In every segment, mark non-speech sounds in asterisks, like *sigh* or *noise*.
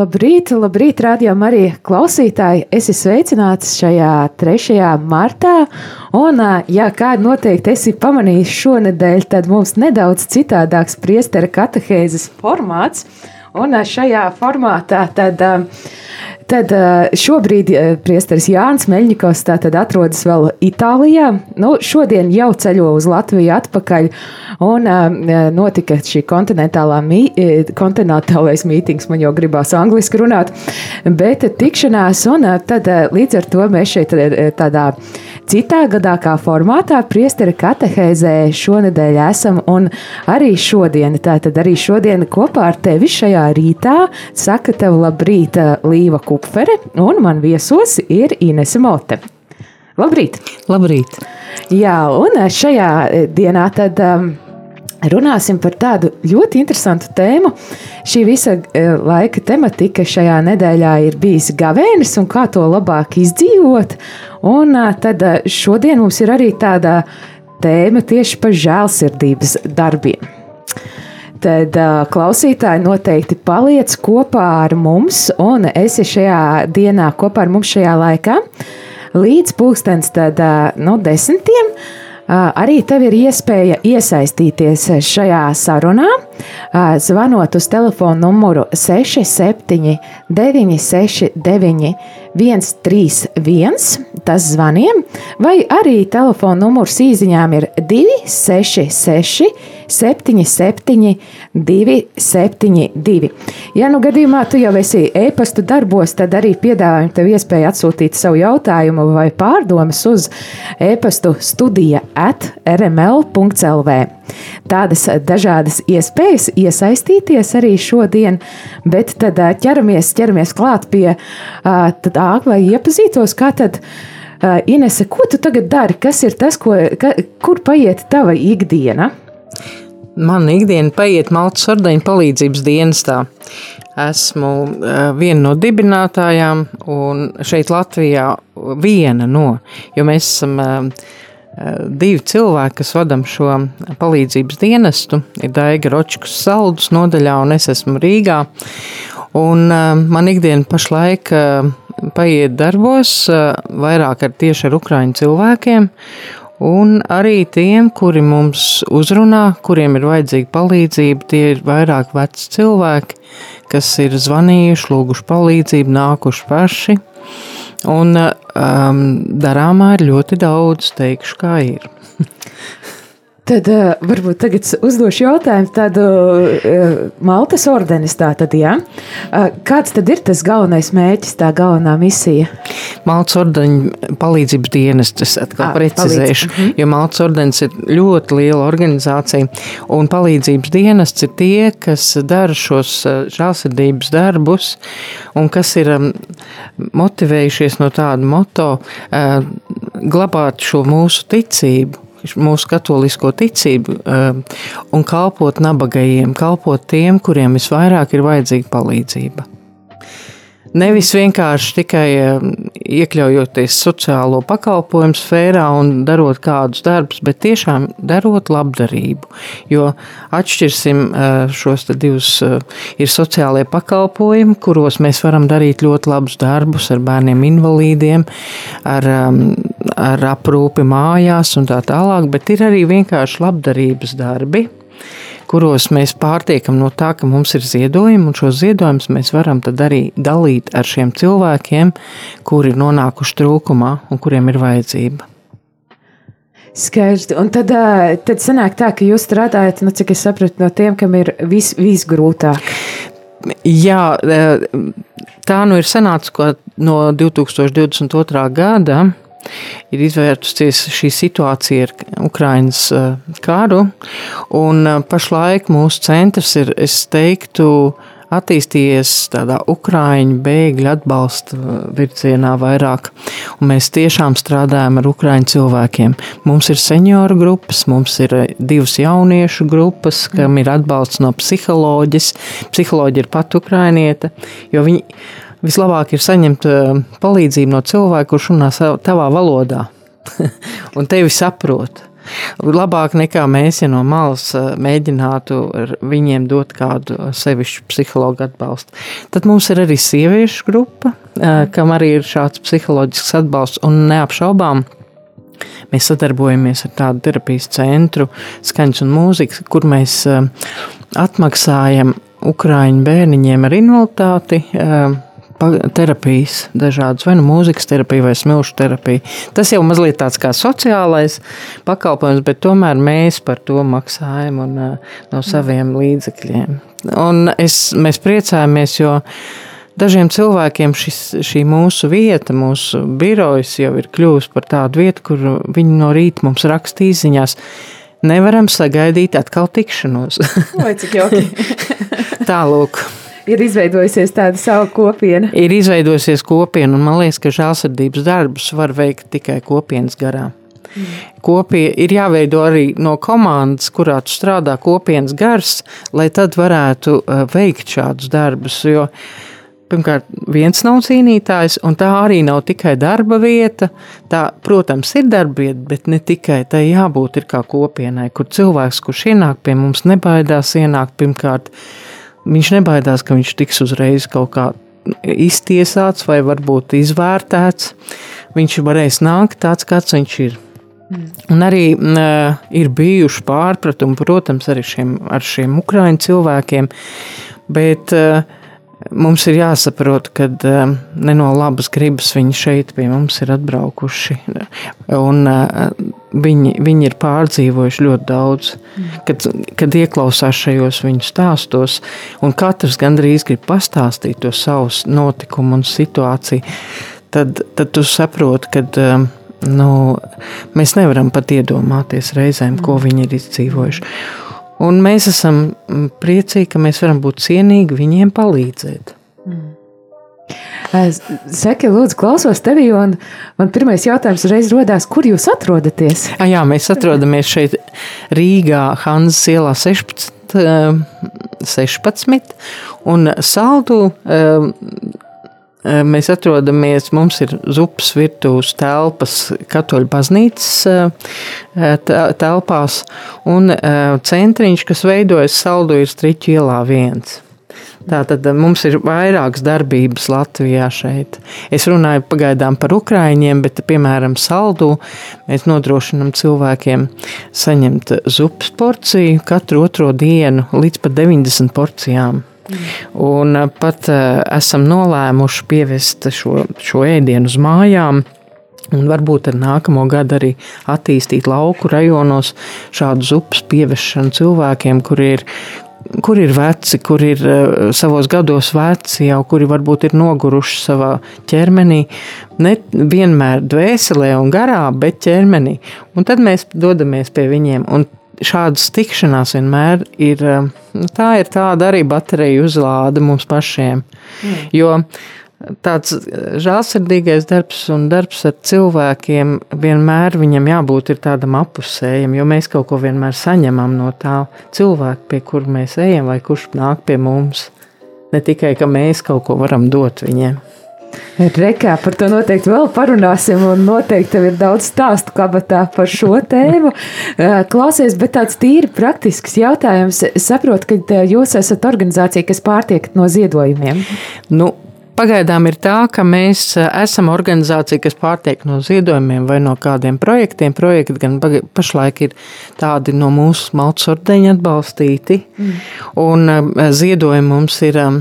Labrīt, labrīt, rādījām arī klausītāji. Es esmu sveicināts šajā 3. martā. Un, ja kādi noteikti esi pamanījis šonadēļ, tad mums nedaudz citādāks priestera katehēzes formāts. Un šajā formātā tad, tad šobrīd priesteris Jānis Meļņikovs atrodas vēl Itālijā. Nu, šodien jau ceļo uz Latviju atpakaļ. Un notika šī kontinentālā mī, kontinentālais mītings, man jau gribās angliski runāt, bet tikšanās, un tad līdz ar to mēs šeit tādā citā gadākā formātā priestera katehēzē šonedēļ esam, un arī šodien, tātad arī šodien kopā ar tevi šajā rītā saka tev labrīt Līva Kupfere, un man viesos ir Inese Mote. Labrīt! Labrīt! Jā, un šajā dienā tad um, Runāsim par tādu ļoti interesantu tēmu. Šī visa laika tematika šajā nedēļā ir bijusi gavēnis un kā to labāk izdzīvot. Un tad šodien mums ir arī tāda tēma tieši par žēlsirdības darbiem. Tad klausītāji noteikti paliec kopā ar mums, un esi šajā dienā kopā ar mums šajā laikā līdz pulkstens tad, no nu, desmitiem. Arī tev ir iespēja iesaistīties šajā sarunā, zvanot uz telefona numuru 67, 969, 131, tas zvaniem, vai arī telefona numurs īsiņām ir 266, 77, 272. Ja nu gadījumā tu jau esi e-pasta darbos, tad arī piedāvājam tev iespēju atsūtīt savu jautājumu vai pārdomas uz e-pastu studija at rml.lv. Tādas dažādas iespējas iesaistīties arī šodien, bet tad ķeramies, ķeramies klāt pie tā, lai iepazītos, kā tad. Inese, ko tu tagad dari? Kas ir tas, ko, ka, kur paiet tava ikdiena? Mana ikdiena paiet Maltas ordeņa palīdzības dienestā. Esmu uh, viena no dibinātājām, un šeit Latvijā viena no, jo mēs esam uh, divi cilvēki, kas vadam šo palīdzības dienestu. Ir Daiga Ročkas saldus nodaļā, un es esmu Rīgā. Un man ikdiena pašlaik paiet darbos vairāk ar tieši ar ukraiņu cilvēkiem, Un arī tiem, kuri mums uzrunā, kuriem ir vajadzīga palīdzība, tie ir vairāk veci cilvēki, kas ir zvanījuši, lūguši palīdzību, nākuši paši. Un um, darāmā ir ļoti daudz, teikšu, kā ir. *laughs* Tad uh, varbūt tagad uzdošu jautājumu tādu uh, Maltas ordenis tātad, jā. Uh, kāds tad ir tas galvenais mēķis, tā galvenā misija? Maltas ordeņa palīdzības dienas, es atkal à, precizēšu, palīdz. Mhm. jo Maltas ordenis ir ļoti liela organizācija, un palīdzības dienests ir tie, kas dara šos žālsirdības darbus, un kas ir um, motivējušies no tāda moto uh, glabāt šo mūsu ticību mūsu katolisko ticību um, un kalpot nabagajiem, kalpot tiem, kuriem visvairāk ir vajadzīga palīdzība. Nevis vienkārši tikai um, iekļaujoties sociālo pakalpojumu sfērā un darot kādus darbus, bet tiešām darot labdarību. Jo atšķirsim uh, šos divus, uh, ir sociālie pakalpojumi, kuros mēs varam darīt ļoti labus darbus ar bērniem, invalīdiem, ar, um, ar aprūpi mājās un tā tālāk, bet ir arī vienkārši labdarības darbi kuros mēs pārtiekam no tā, ka mums ir ziedojumi, un šos ziedojumus mēs varam arī dalīt ar šiem cilvēkiem, kuri ir nonākuši trūkumā un kuriem ir vajadzība. Skaisti. Un tad, tad sanāk tā, ka jūs strādājat, nu, cik es sapratu, no tiem, kam ir vis, visgrūtāk. Jā, tā nu ir sanāca, ko no 2022. gada ir izvērtusies šī situācija ar Ukraiņas eh, karu, un eh, pašlaik mūsu centrs ir, es teiktu, attīstījies tādā ukrāņu bēgļu atbalsta virzienā vairāk. Un mēs tiešām strādājam ar ukrāņu cilvēkiem. Mums ir senioru grupas, mums ir divas jauniešu grupas, kam ir atbalsts no psiholoģijas. Psiholoģija ir pat ukrānieta, jo viņi vislabāk ir saņemt palīdzību no cilvēka, kurš runā tavā valodā *laughs* un tevi saprot. Labāk nekā mēs, ja no malas eh, mēģinātu viņiem dot kādu sevišķu psihologu atbalstu. Tad mums ir arī sieviešu grupa, eh, kam arī ir šāds psiholoģisks atbalsts un neapšaubām. Mēs sadarbojamies ar tādu terapijas centru, skaņas un mūzikas, kur mēs eh, atmaksājam Ukrāņu bērniņiem ar invaliditāti terapijas, dažādas, vai nu mūzikas terapija, vai smilšu terapija. Tas jau mazliet tāds kā sociālais pakalpojums, bet tomēr mēs par to maksājam un, no saviem līdzekļiem. Un es, mēs priecājamies, jo dažiem cilvēkiem šis, šī mūsu vieta, mūsu birojas jau ir kļuvusi par tādu vietu, kur viņi no rīta mums raksta īsiņās. Nevaram sagaidīt atkal tikšanos. Vai cik jauki? *laughs* Tālūk ir izveidojusies tāda sava kopiena. Ir izveidojusies kopiena, un man liekas, ka žēlsirdības darbus var veikt tikai kopienas garā. Mm. Kopie ir jāveido arī no komandas, kurā tu strādā kopienas gars, lai tad varētu uh, veikt šādus darbus. Jo, pirmkārt, viens nav cīnītājs, un tā arī nav tikai darba vieta. Tā, protams, ir darba vieta, bet ne tikai tai jābūt kā kopienai, kur cilvēks, kurš ienāk pie mums, nebaidās ienākt pirmkārt Viņš nebaidās, ka viņš tiks uzreiz kaut kā iztiesāts vai varbūt izvērtēts. Viņš varēs nākt tāds, kāds viņš ir. Mm. Un arī uh, ir bijuši pārpratumi, protams, arī šiem, ar šiem ukrāņu cilvēkiem, bet uh, mums ir jāsaprot, ka um, ne no labas gribas viņi šeit pie mums ir atbraukuši. Un, uh, viņi, viņi ir pārdzīvojuši ļoti daudz, kad, kad ieklausās šajos viņu stāstos, un katrs gandrīz grib pastāstīt to savu notikumu un situāciju. Tad, tad tu saproti, ka um, nu, mēs nevaram pat iedomāties reizēm, ko viņi ir izdzīvojuši. Un mēs esam mm, priecīgi, ka mēs varam būt cienīgi viņiem palīdzēt. Mm. Seki, lūdzu, klausos tevi, un man pirmais jautājums uzreiz rodās, kur jūs atrodaties? A, jā, mēs atrodamies šeit Rīgā, Hanzas ielā 16, 16 un Saldu Mēs atrodamies, mums ir zupas virtuves telpas katoļu baznīcas telpās, un centriņš, kas veidojas saldu, ir striķu ielā viens. Tātad mums ir vairākas darbības Latvijā šeit. Es runāju pagaidām par Ukraiņiem, bet, piemēram, saldū mēs nodrošinam cilvēkiem saņemt zupas porciju katru otro dienu līdz pat 90 porcijām. Un eh, pat eh, esam nolēmuši pievest šo, šo ēdienu uz mājām. Un varbūt ar nākamo gadu arī attīstīt lauku rajonos šādu zupas pievešanu cilvēkiem, kuri ir, kur ir veci, kur ir uh, savos gados veci, jau kuri varbūt ir noguruši savā ķermenī, ne vienmēr dvēselē un garā, bet ķermenī. Un tad mēs dodamies pie viņiem. Un šādas tikšanās vienmēr ir, um, nu, tā ir tāda arī baterija uzlāde mums pašiem. Mm. Jo tāds uh, žēlsirdīgais darbs un darbs ar cilvēkiem vienmēr viņam jābūt tādam apusējam, jo mēs kaut ko vienmēr saņemam no tā cilvēka, pie kur mēs ejam, vai kurš nāk pie mums. Ne tikai, ka mēs kaut ko varam dot viņiem. Rekā par to noteikti vēl parunāsim, un noteikti tev ir daudz stāstu kabatā par šo tēmu. *laughs* Klausies, bet tāds tīri praktisks jautājums. Saprotu, ka jūs esat organizācija, kas pārtiek no ziedojumiem. Nu, Pagaidām ir tā, ka mēs eh, esam organizācija, kas pārtiek no ziedojumiem vai no kādiem projektiem. Projekti gan pašlaik ir tādi no mūsu malts ordeņa atbalstīti, mm. un eh, ziedojumi mums ir um,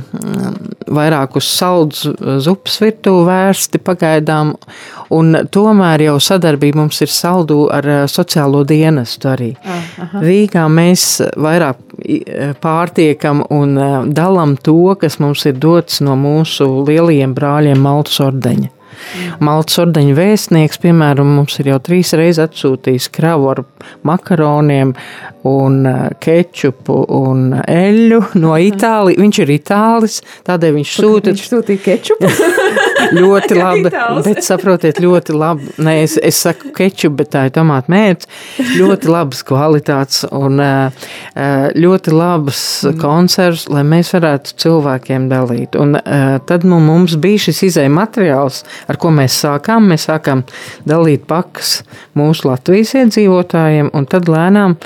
vairāk uz saldus zupas virtuvi vērsti pagaidām, un tomēr jau sadarbība mums ir saldu ar eh, sociālo dienestu arī. Ah, aha. Rīgā mēs vairāk pārtiekam un dalām to, kas mums ir dots no mūsu lielajiem brāļiem Maltas ordeņa. Maltas ordeņa vēstnieks, piemēram, mums ir jau trīs reizes atsūtījis kravu ar makaroniem un kečupu un eļu no Itālijas. Viņš ir itālis, tādēļ viņš sūta. Viņš sūtīja kečupu. *laughs* ļoti labi, bet saprotiet, ļoti labi. Nē, es, es saku kečupu, bet tā ir tomāta mērķis. Ļoti labas kvalitātes un ļoti labas konservas, lai mēs varētu cilvēkiem dalīt. Un tad nu, mums bija šis izēja materiāls, ar ko mēs sākām. Mēs sākām dalīt pakas mūsu Latvijas iedzīvotājiem, un tad lēnām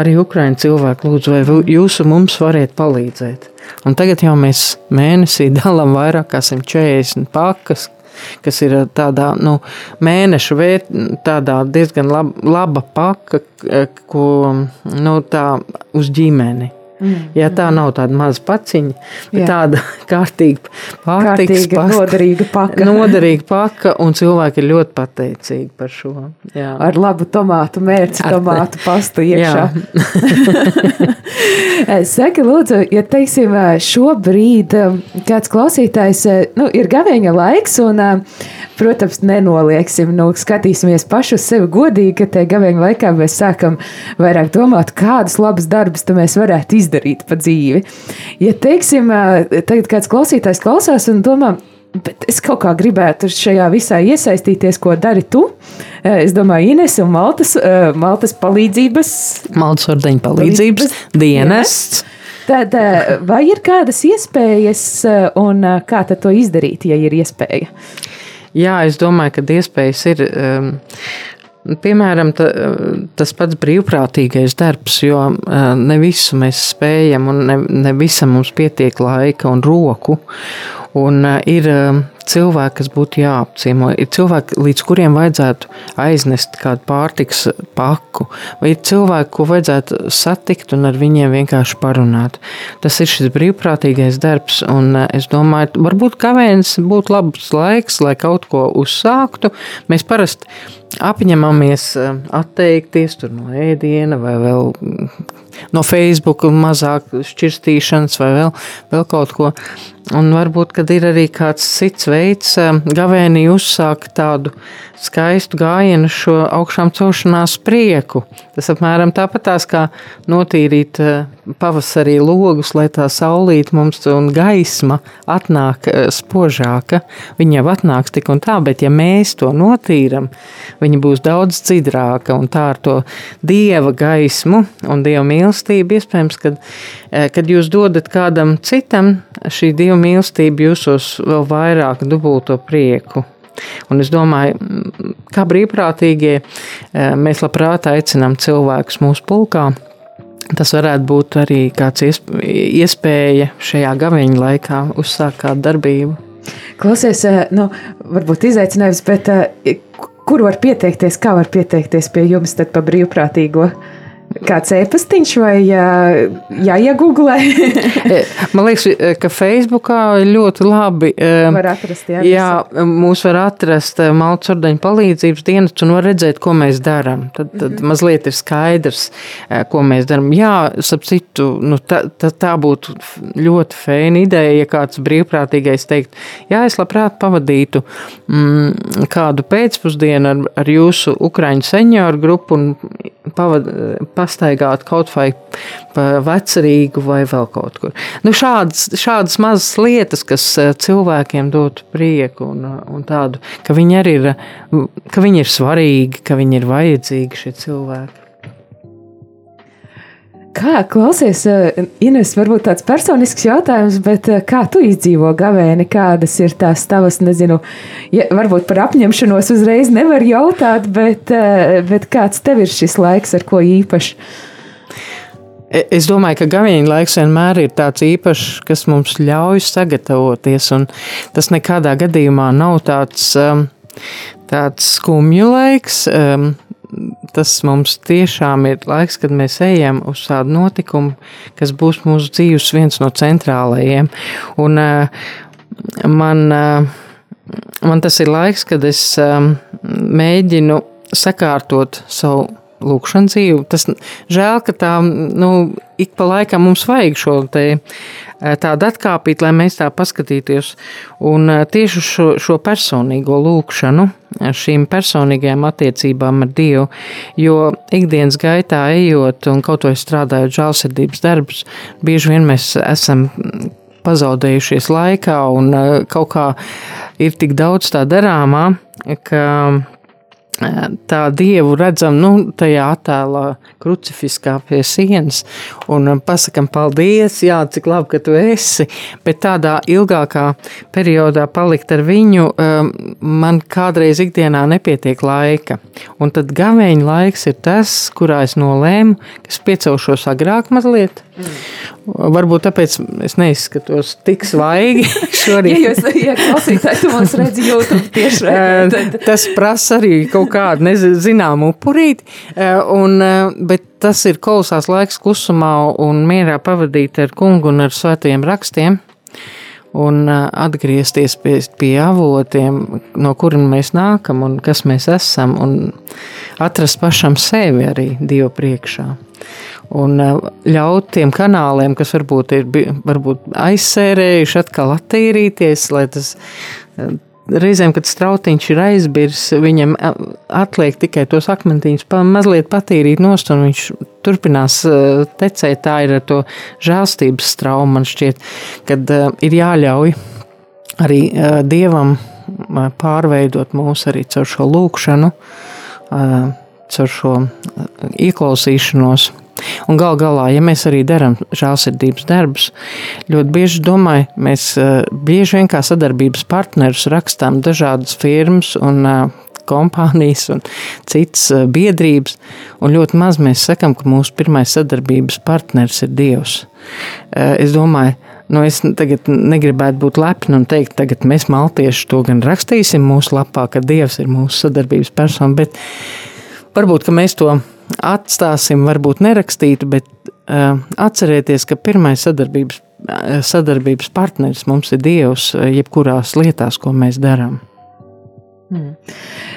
arī Ukraiņu cilvēku lūdzu, vai jūs mums variet palīdzēt. Un tagad jau mēs mēnesī *laughs* dalām vairāk kā 140 pakas, kas ir tādā nu, mēneša vērtībā, diezgan laba, laba paka, ko nu, tā uz ģimeni. Mm. Ja tā nav tāda maza paciņa, bet Jā. tāda *laughs* kārtīga Kārtīga, pasta, noderīga paka. *laughs* noderīga paka, un cilvēki ir ļoti pateicīgi par šo. Jā. Ar labu tomātu mērci, Ar tomātu pastu iekšā. *laughs* Saka, lūdzu, ja teiksim, šobrīd kāds klausītājs, nu, ir gavēņa laiks, un, protams, nenolieksim, nu, skatīsimies paši uz sevi godīgi, ka te gavēņa laikā mēs sākam vairāk domāt, kādas labas darbas mēs varētu izdarīt izdarīt pa dzīvi. Ja, teiksim, tagad kāds klausītājs klausās un domā, Bet es kaut kā gribētu šajā visā iesaistīties, ko dari tu. Es domāju, Ines un Maltas, Maltas palīdzības. Maltas ordeņa palīdzības dienests. Tad vai ir kādas iespējas un kā tad to izdarīt, ja ir iespēja? Jā, es domāju, ka iespējas ir. Um, Piemēram, ta, tas pats brīvprātīgais darbs, jo ne visu mēs spējam, un ne, ne visam mums pietiek laika un roku. Un ir cilvēki, kas būtu jāapciemo, ir cilvēki, līdz kuriem vajadzētu aiznest kādu pārtiks paku, vai ir cilvēki, ko vajadzētu satikt un ar viņiem vienkārši parunāt. Tas ir šis brīvprātīgais darbs, un es domāju, varbūt kavēns būtu labs laiks, lai kaut ko uzsāktu. Mēs parasti apņemamies atteikties no ēdiena vai vēl no Facebook mazāk šķirstīšanas vai vēl, vēl kaut ko. Un varbūt, kad ir arī kāds cits veids, gavēnī uzsākt tādu skaistu gājienu, šo augšām celšanās prieku. Tas apmēram tāpatās kā notīrīt pavasarī logus, lai tā saulīt mums un gaisma atnāk spožāka. Viņa jau atnāks tik un tā, bet ja mēs to notīram, viņa būs daudz dzidrāka un tā ar to dieva gaismu un dieva mīlestību iespējams, kad, kad jūs dodat kādam citam šī dieva mīlestība jūsos vēl vairāk dubulto prieku. Un es domāju, kā brīvprātīgie, eh, mēs labprāt aicinām cilvēkus mūsu pulkā. Tas varētu būt arī kāds iespēja šajā gaviņa laikā uzsākt kādu darbību. Klausies, eh, nu, varbūt izaicinājums, bet eh, kur var pieteikties, kā var pieteikties pie jums par brīvprātīgo? Kāds e-pastiņš vai jā, jāiegūglē? *laughs* E, man liekas, e, ka Facebookā ļoti labi. E, var atrast, jā, jā mūs var atrast Maltas ordeņa palīdzības dienas un var redzēt, ko mēs darām. Tad, tad mm -hmm. mazliet ir skaidrs, ko mēs darām. Jā, sap citu, nu, tā, tā, tā būtu ļoti fēna ideja, ja kāds brīvprātīgais teikt, jā, es labprāt pavadītu mm, kādu pēcpusdienu ar, ar jūsu Ukraiņu senioru grupu un pavad, pastaigāt kaut vai pa vecerīgu vai vēl kaut kur. Nu, šādas, šādas mazas lietas, kas eh, cilvēkiem dod prieku un, un tādu, ka viņi arī ir, ka viņi ir svarīgi, ka viņi ir vajadzīgi šie cilvēki. Kā klausies, eh, Ines, varbūt tāds personisks jautājums, bet eh, kā tu izdzīvo gavēni, kādas ir tās tavas, nezinu, ja, varbūt par apņemšanos uzreiz nevar jautāt, bet, eh, bet kāds tev ir šis laiks, ar ko īpaši? E, es domāju, ka gaviņa laiks vienmēr ir tāds īpašs, kas mums ļauj sagatavoties, un tas nekādā gadījumā nav tāds, tāds skumju laiks tas mums tiešām ir laiks, kad mēs ejam uz tādu notikumu, kas būs mūsu dzīves viens no centrālajiem. Un uh, man, uh, man tas ir laiks, kad es um, mēģinu sakārtot savu lūkšana dzīve. Tas žēl, ka tā, nu, ik pa laikam mums vajag šo te tādu atkāpīt, lai mēs tā paskatītos. Un tieši šo, šo personīgo lūkšanu, šīm personīgajām attiecībām ar Dievu, jo ikdienas gaitā ejot un kaut vai strādājot žālsirdības darbus, bieži vien mēs esam pazaudējušies laikā un kaut kā ir tik daudz tā darāmā, ka tā dievu redzam nu, tajā attēlā, krucifiskā pie sienas, un pasakām, paldies, jā, cik labi, ka tu esi. Bet tādā ilgākā periodā palikt ar viņu, um, man kādreiz ikdienā nepietiek laika. Un tad gaveņa laiks ir tas, kurā es nolēmu, ka es piecelšos agrāk mazliet. Mm. Varbūt tāpēc es neizskatos tik svaigi *laughs* šorīt. ja jūs ja klausītāji, tu mums redzi YouTube tieši. Tad... Tas prasa arī kaut kādu nezināmu upurīti, un, bet tas ir kolosās laiks klusumā un mierā pavadīt ar kungu un ar svētajiem rakstiem un atgriezties pie, pie avotiem, no kuriem mēs nākam un kas mēs esam, un atrast pašam sevi arī Dievu priekšā un eh, ļaut tiem kanāliem, kas varbūt ir varbūt aizsērējuši, atkal attīrīties, lai tas eh, reizēm, kad strautiņš ir aizbirs, viņam eh, atliek tikai tos akmentiņus mazliet patīrīt nost, un viņš turpinās tecēt. Tā ir ar to žēlstības traumu, man šķiet, kad ir jāļauj arī Dievam pārveidot mūs arī caur šo lūkšanu, caur šo ieklausīšanos Un gal galā, ja mēs arī darām žēlsirdības darbus, ļoti bieži domāju, mēs eh, bieži vien kā sadarbības partnerus rakstām dažādas firmas un eh, kompānijas un citas eh, biedrības, un ļoti maz mēs sakam, ka mūsu pirmais sadarbības partners ir Dievs. Es domāju, Nu, es tagad negribētu būt lepna un teikt, tagad mēs maltieši to gan rakstīsim mūsu lapā, ka Dievs ir mūsu sadarbības persona, bet varbūt mēs to atstāsim, varbūt nerakstītu, bet uh, atcerieties, ka pirmais sadarbības, uh, sadarbības partneris mums ir Dievs, uh, jebkurās lietās, ko mēs darām. Hmm.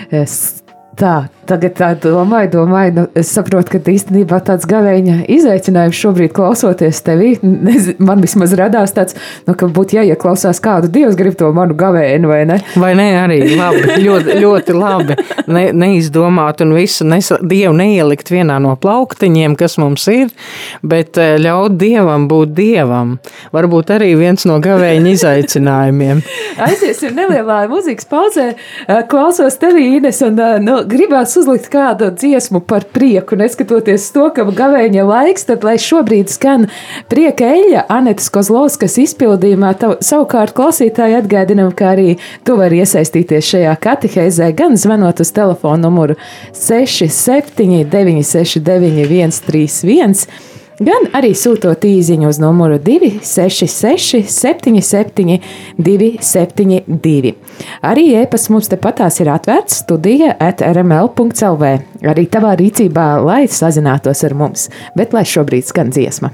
Es Tā, tagad tā domāju, domāju, nu, es saprotu, ka īstenībā tāds gaveņa izaicinājums šobrīd klausoties tevī, nez, man vismaz radās tāds, nu, ka būtu jāieklausās kādu dievs grib to manu gavēnu, vai ne? Vai ne, arī labi, ļoti, ļoti labi ne, neizdomāt un visu nesa, dievu neielikt vienā no plauktiņiem, kas mums ir, bet eh, ļaut dievam būt dievam. Varbūt arī viens no gavēņa izaicinājumiem. Aiziesim nelielā mūzikas pauzē, eh, klausos tevī, Ines, un, eh, nu, gribās uzlikt kādu dziesmu par prieku, neskatoties to, ka gavēņa laiks, tad lai šobrīd skan prieka eļa Anetas Kozlovskas izpildījumā, tav, savukārt klausītāji atgādinam, ka arī tu vari iesaistīties šajā katehēzē, gan zvanot uz telefonu numuru 67 969 131 gan arī sūtot īsiņu uz numuru 266, 77, 272. Arī e-pasts mums tepatās ir atvērts studija at rml.clv. Arī tavā rīcībā, lai sazinātos ar mums, bet lai šobrīd skan dziesma.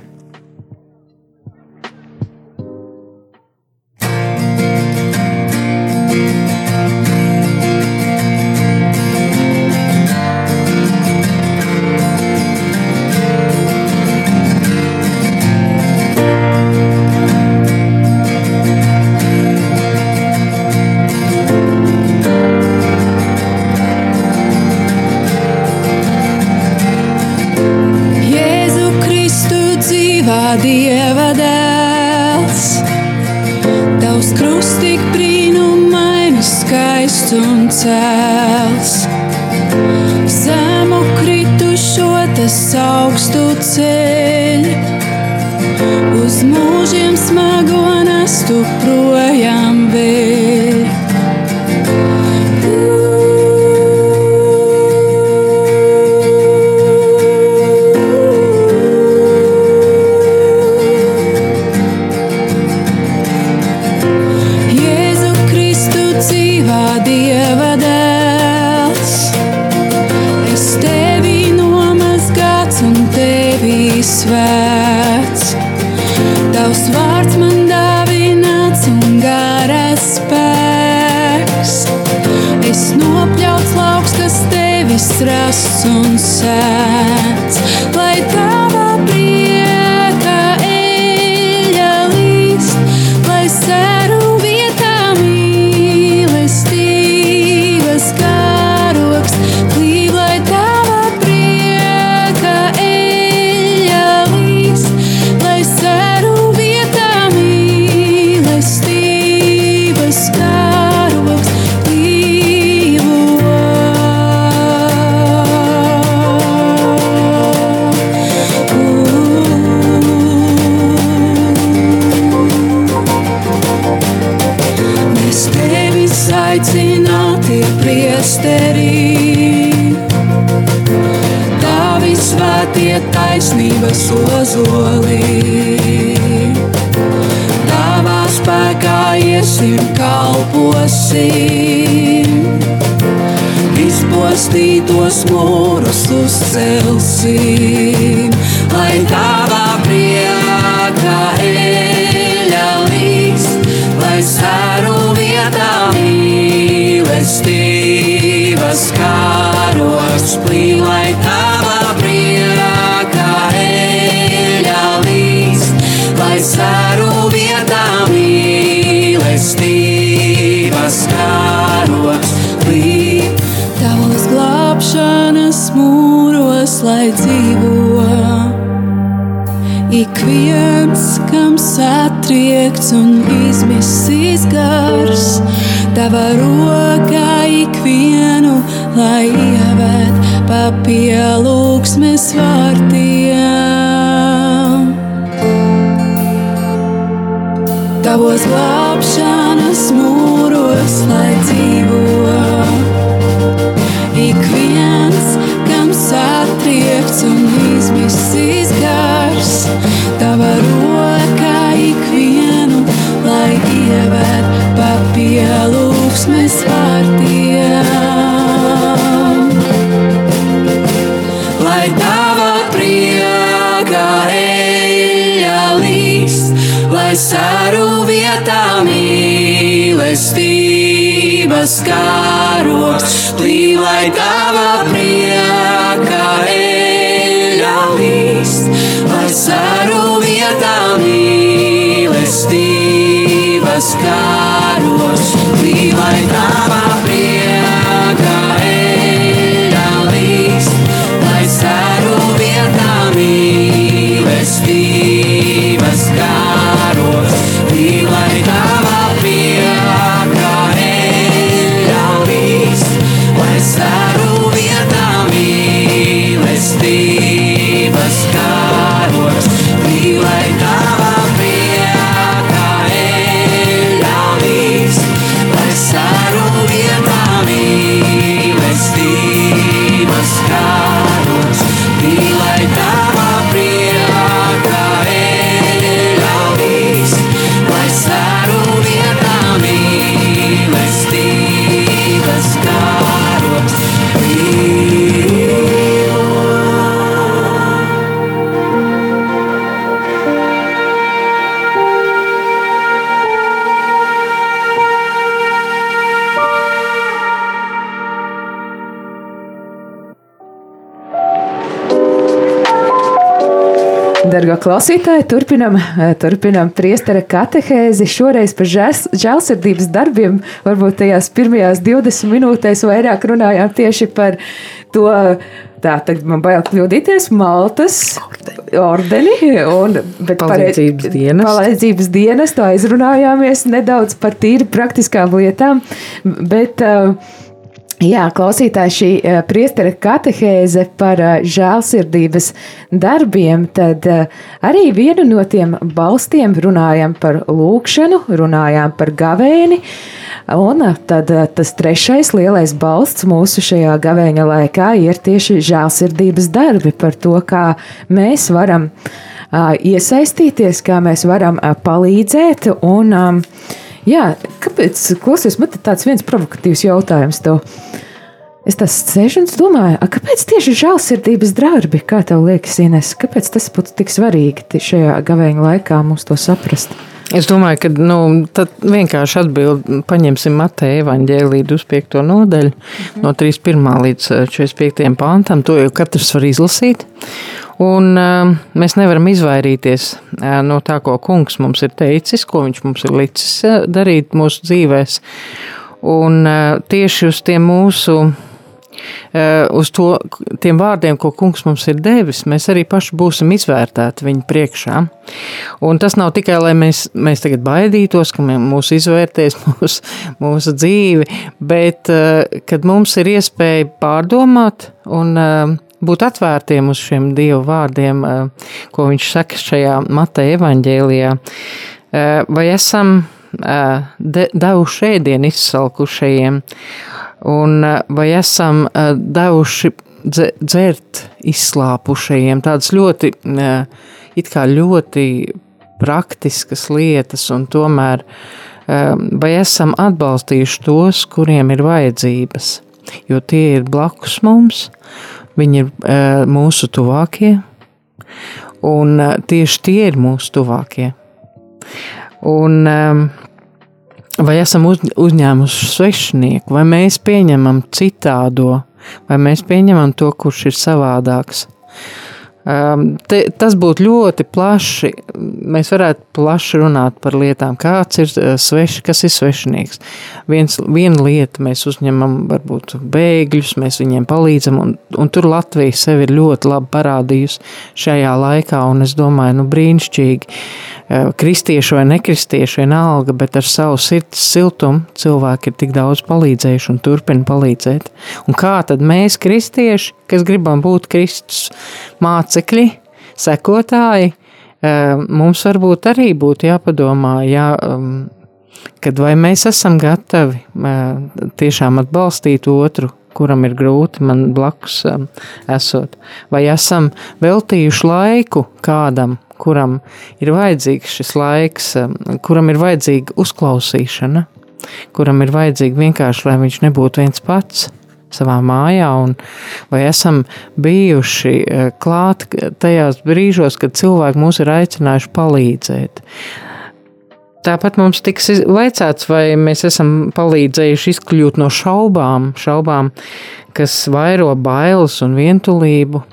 like sky. Klausītāji, turpinam, eh, turpinam priestera katehēzi. Šoreiz par žēls- žēlsirdības darbiem. Varbūt tajās pirmajās 20 minūtēs vairāk runājām tieši par to. Tā tagad man bail kļūdīties. Maltas ordeni, un, Palīdzības dienestu. Palīdzības dienestu aizrunājāmies nedaudz par tīri praktiskām lietām. Bet, uh, Jā, klausītāji, šī uh, priestera katehēze par uh, žēlsirdības darbiem, tad uh, arī vienu no tiem balstiem runājam par lūkšanu, runājām par gavēni, un tad tas trešais lielais balsts mūsu šajā gavēņa laikā ir tieši žēlsirdības darbi par to, kā mēs varam iesaistīties, kā mēs varam palīdzēt un um, Jā, kāpēc? Klausies, man tāds viens provokatīvs jautājums. Tev. Es tā sēžu un domāju, a, kāpēc tieši žēlsirdības darbi, kā tev liekas, Ines, kāpēc tas būtu tik svarīgi šajā gavēņa laikā mums to saprast? Es domāju, ka nu, tad vienkārši atbild, paņemsim Mateja evaņģēlīdu uz 5. nodaļu, mhm. no 31. līdz 45. Eh, pāntam. To jau katrs var izlasīt. Un, uh, mēs nevaram izvairīties uh, no tā, ko kungs mums ir teicis, ko viņš mums ir licis uh, darīt mūsu dzīvēm. Un uh, tieši uz tiem mūsu Eh, uz to, tiem vārdiem, ko kungs mums ir devis, mēs arī paši būsim izvērtēti viņa priekšā. Un tas nav tikai, lai mēs, mēs tagad baidītos, ka mūs izvērtēs *laughs* mūsu, mūsu dzīvi, bet eh, kad mums ir iespēja pārdomāt un eh, būt atvērtiem uz šiem Dieva vārdiem, ko viņš saka šajā Mateja evaņģēlijā, vai esam devuši ēdienu izsalkušajiem, un eh, vai esam eh, devuši dzert izslāpušajiem tādas ļoti, eh, it kā ļoti praktiskas lietas, un tomēr vai esam atbalstījuši tos, kuriem ir vajadzības, jo tie ir blakus mums, viņi ir mūsu tuvākie, un tieši tie ir mūsu tuvākie. Un vai esam uz, uzņēmuši svešinieku, vai mēs pieņemam citādo, vai mēs pieņemam to, kurš ir savādāks. Um, te, tas būtu ļoti plaši. Mēs varētu plaši runāt par lietām, kāds ir uh, svešs, kas ir svešinieks. Viens, viena lieta, mēs uzņemam varbūt bēgļus, mēs viņiem palīdzam, un, un tur Latvija sevi ir ļoti labi parādījusi šajā laikā, un es domāju, nu brīnišķīgi. Eh, kristieši vai nekristieši, vienalga, bet ar savu sirds siltumu cilvēki ir tik daudz palīdzējuši un turpina palīdzēt. Un kā tad mēs, kristieši, kas gribam būt Kristus mācekļi, sekotāji, eh, mums varbūt arī būtu jāpadomā, jā, um, kad vai mēs esam gatavi eh, tiešām atbalstīt otru, kuram ir grūti man blakus um, esot, vai esam veltījuši laiku kādam, kuram ir vajadzīgs šis laiks, um, kuram ir vajadzīga uzklausīšana, kuram ir vajadzīga vienkārši, lai viņš nebūtu viens pats savā mājā, un vai esam bijuši uh, klāt tajās brīžos, kad cilvēki mūs ir aicinājuši palīdzēt. Tāpat mums tiks vaicāts, vai mēs esam palīdzējuši izkļūt no šaubām, šaubām, kas vairo bailes un vientulību,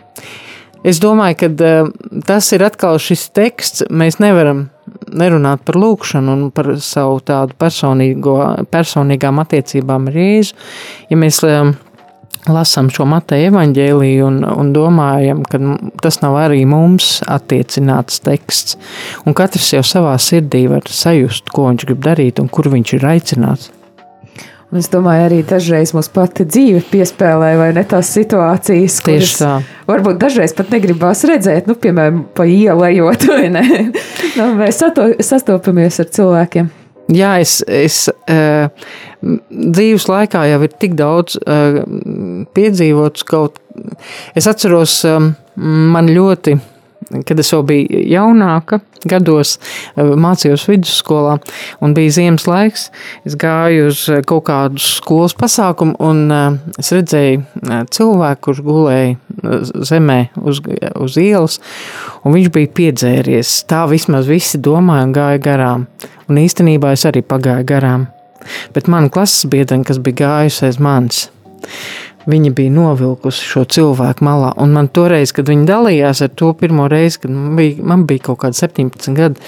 Es domāju, ka uh, tas ir atkal šis teksts. Mēs nevaram nerunāt par lūkšanu un par savu tādu personīgām attiecībām ar Jēzu. Ja mēs uh, lasām šo Mateja evaņģēliju un, un domājam, ka tas nav arī mums attiecināts teksts, un katrs jau savā sirdī var sajust, ko viņš grib darīt un kur viņš ir aicināts. Un es domāju, arī dažreiz mums pati dzīve piespēlē, vai ne tās situācijas, kuras tā. varbūt dažreiz pat negribās redzēt, nu, piemēram, pa ielējot, *laughs* vai ne? nu, mēs sato, sastopamies ar cilvēkiem. Jā, es, es uh, dzīves laikā jau ir tik daudz uh, piedzīvots kaut. Es atceros, um, man ļoti kad es vēl biju jaunāka, gados eh, mācījos vidusskolā un bija ziemas laiks. Es gāju uz eh, kaut kādu skolas pasākumu un eh, es redzēju cilvēku, kurš gulēja zemē uz, uz ielas, un viņš bija piedzēries. Tā vismaz visi domāja un gāja garām. Un īstenībā es arī pagāju garām. Bet mana klases biedrene, kas bija gājusi aiz manis, Viņa bija novilkusi šo cilvēku malā, un man toreiz, kad viņi dalījās ar to pirmo reizi, kad man bija, man bija kaut kāda 17 gadi,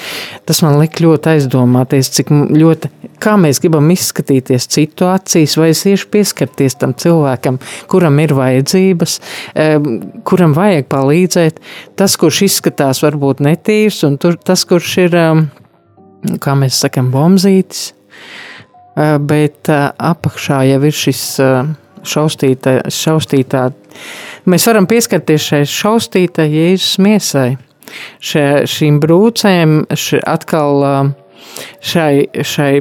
tas man lika ļoti aizdomāties, cik ļoti, kā mēs gribam izskatīties situācijas, vai es iešu pieskarties tam cilvēkam, kuram ir vajadzības, kuram vajag palīdzēt. Tas, kurš izskatās varbūt netīrs, un tur, tas, kurš ir, kā mēs sakam, bombzītis, bet apakšā jau ir šis šaustītā, šaustītā. Mēs varam pieskarties šai šaustītai Jēzus miesai, še, šīm brūcēm, še, atkal šai, šai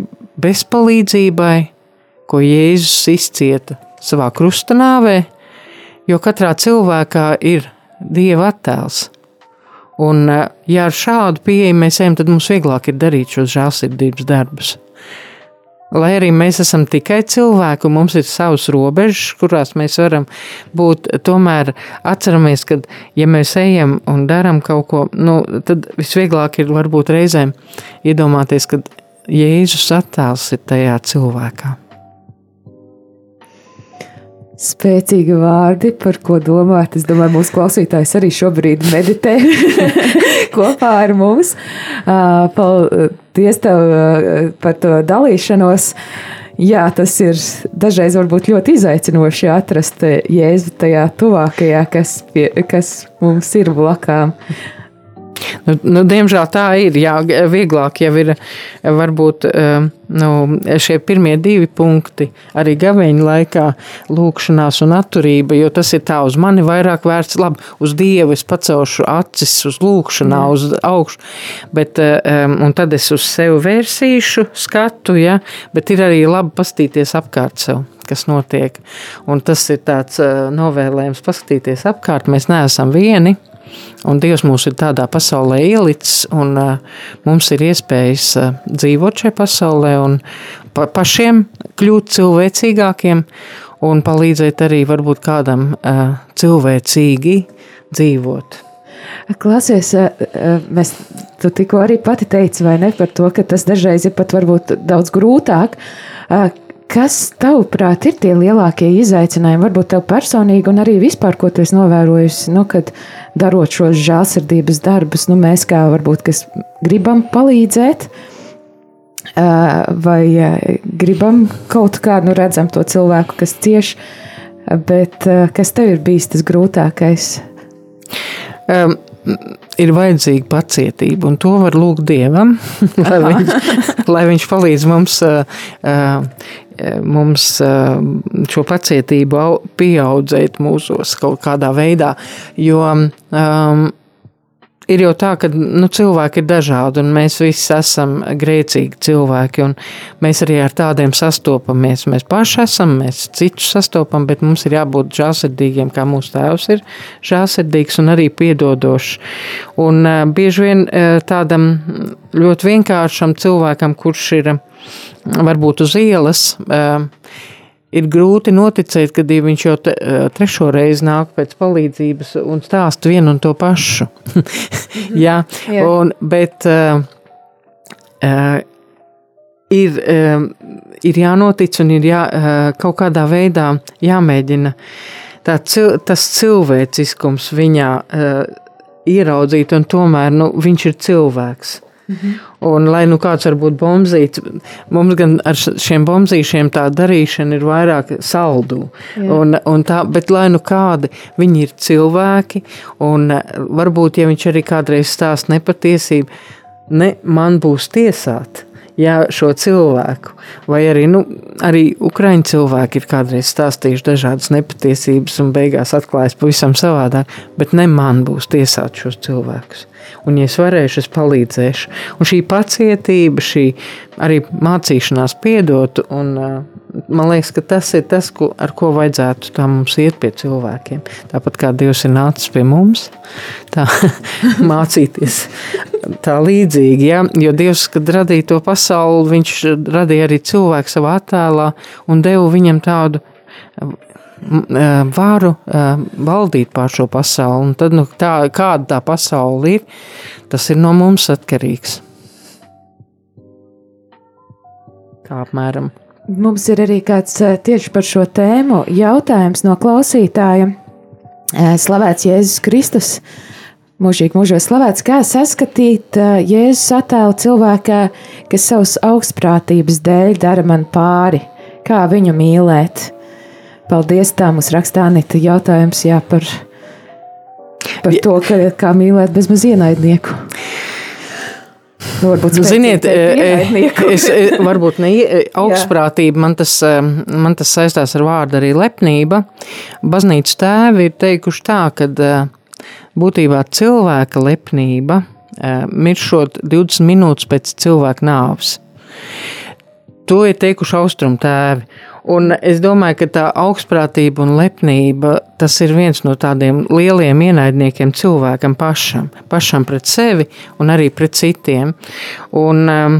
bezpalīdzībai, ko Jēzus izcieta savā krustanāvē, jo katrā cilvēkā ir Dieva attēls. Un, ja ar šādu pieeju mēs ejam, tad mums vieglāk ir darīt šos žēlsirdības darbus. Lai arī mēs esam tikai cilvēki, mums ir savas robežas, kurās mēs varam būt, tomēr atceramies, ka, ja mēs ejam un darām kaut ko, nu, tad visvieglāk ir varbūt reizēm iedomāties, ka Jēzus attēls ir tajā cilvēkā. Spēcīgi vārdi, par ko domāt. Es domāju, mūsu klausītājs arī šobrīd meditē *laughs* *laughs* kopā ar mums. Paldies tev par to dalīšanos. Jā, tas ir dažreiz ļoti izaicinoši atrast jēzu tajā tuvākajā, kas, pie, kas mums ir blakām. Nu, nu, diemžēl tā ir. Jā, vieglāk jau ir varbūt eh, nu, šie pirmie divi punkti, arī gaveņa laikā, lūkšanās un atturība, jo tas ir tā uz mani vairāk vērts, labi, uz Dievu es pacelšu acis uz lūkšanā, mm. uz augšu, bet, um, un tad es uz sevi vērsīšu skatu, ja, bet ir arī labi pastīties apkārt sev kas notiek. Un tas ir tāds uh, novēlējums, paskatīties apkārt. Mēs neesam vieni. Un Dievs mūs ir tādā pasaulē ielicis, un uh, mums ir iespējas uh, dzīvot šajā pasaulē un pa pašiem kļūt cilvēcīgākiem un palīdzēt arī varbūt kādam uh, cilvēcīgi dzīvot. Klausies, mēs tu tikko arī pati teici, vai ne, par to, ka tas dažreiz ir pat varbūt daudz grūtāk. Kas, tavuprāt, ir tie lielākie izaicinājumi, varbūt tev personīgi, un arī vispār, ko tu esi novērojusi, nu, kad darot šos žēlsirdības darbus, nu, mēs kā varbūt, kas gribam palīdzēt, vai gribam kaut kā, nu, redzam to cilvēku, kas cieš, bet kas tev ir bijis tas grūtākais? Um, ir vajadzīga pacietība, un to var lūgt Dievam, *laughs* lai, *laughs* viņš, lai viņš palīdz mums uh, uh, mums šo pacietību pieaudzēt mūsos kaut kādā veidā. Jo um, ir jau tā, ka nu, cilvēki ir dažādi, un mēs visi esam grēcīgi cilvēki, mēs arī ar tādiem sastopamies. Mēs paši esam, mēs citus sastopam, bet mums ir jābūt žēlsirdīgiem, kā mūsu tēvs ir žēlsirdīgs un arī piedodošs. Un uh, bieži vien uh, tādam ļoti vienkāršam cilvēkam, kurš ir varbūt uz ielas, ir grūti noticēt, kad viņš jau te, trešo reizi nāk pēc palīdzības un stāst vienu un to pašu. *laughs* Jā, Jā. Un, bet uh, uh, ir, uh, ir jānotic un ir jā, uh, kaut kādā veidā jāmēģina tā, tas cilvēciskums viņā uh, ieraudzīt, un tomēr nu, viņš ir cilvēks. Mhm. Un, lai nu kāds varbūt bombzīts, mums gan ar šiem bombzīšiem tā darīšana ir vairāk saldu. Un, un tā, bet lai nu kādi viņi ir cilvēki, un varbūt, ja viņš arī kādreiz stāst nepatiesību, ne man būs tiesāt ja šo cilvēku, vai arī, nu, arī ukraiņu cilvēki ir kādreiz stāstījuši dažādas nepatiesības un beigās atklājas pavisam savādāk, bet ne man būs tiesāt šos cilvēkus. Un, ja es varēšu, es palīdzēšu. Un šī pacietība, šī arī mācīšanās piedot, un man liekas, ka tas ir tas, ko, ar ko vajadzētu tā mums iet pie cilvēkiem. Tāpat kā Dievs ir nācis pie mums, tā *laughs* mācīties tā līdzīgi. Ja? Jo Dievs, kad radīja to pasauli, viņš radīja arī cilvēku savā attēlā un deva viņam tādu varu valdīt pār šo pasauli. Un tad, nu, tā, kāda tā pasaule ir, tas ir no mums atkarīgs. Tā apmēram. Mums ir arī kāds tieši par šo tēmu jautājums no klausītāja. Slavēts Jēzus Kristus, mūžīgi mūžos slavēts, kā saskatīt Jēzus attēlu cilvēkā, kas savas augstprātības dēļ dara man pāri, kā viņu mīlēt. Paldies, tā mums rakstā Anita jautājums jā, par, par to, ka, kā mīlēt bezmaz ienaidnieku. Nu, varbūt Ziniet, e, e, es, e, varbūt ne *laughs* augstprātība, man tas, man tas saistās ar vārdu arī lepnība. Baznīcas tēvi ir teikuši tā, ka būtībā cilvēka lepnība miršot 20 minūtes pēc cilvēka nāves. To ir teikuši austrumu tēvi. Un es domāju, ka tā augstprātība un lepnība tas ir viens no tādiem lieliem ienaidniekiem cilvēkam pašam, pašam pret sevi un arī pret citiem. Un um,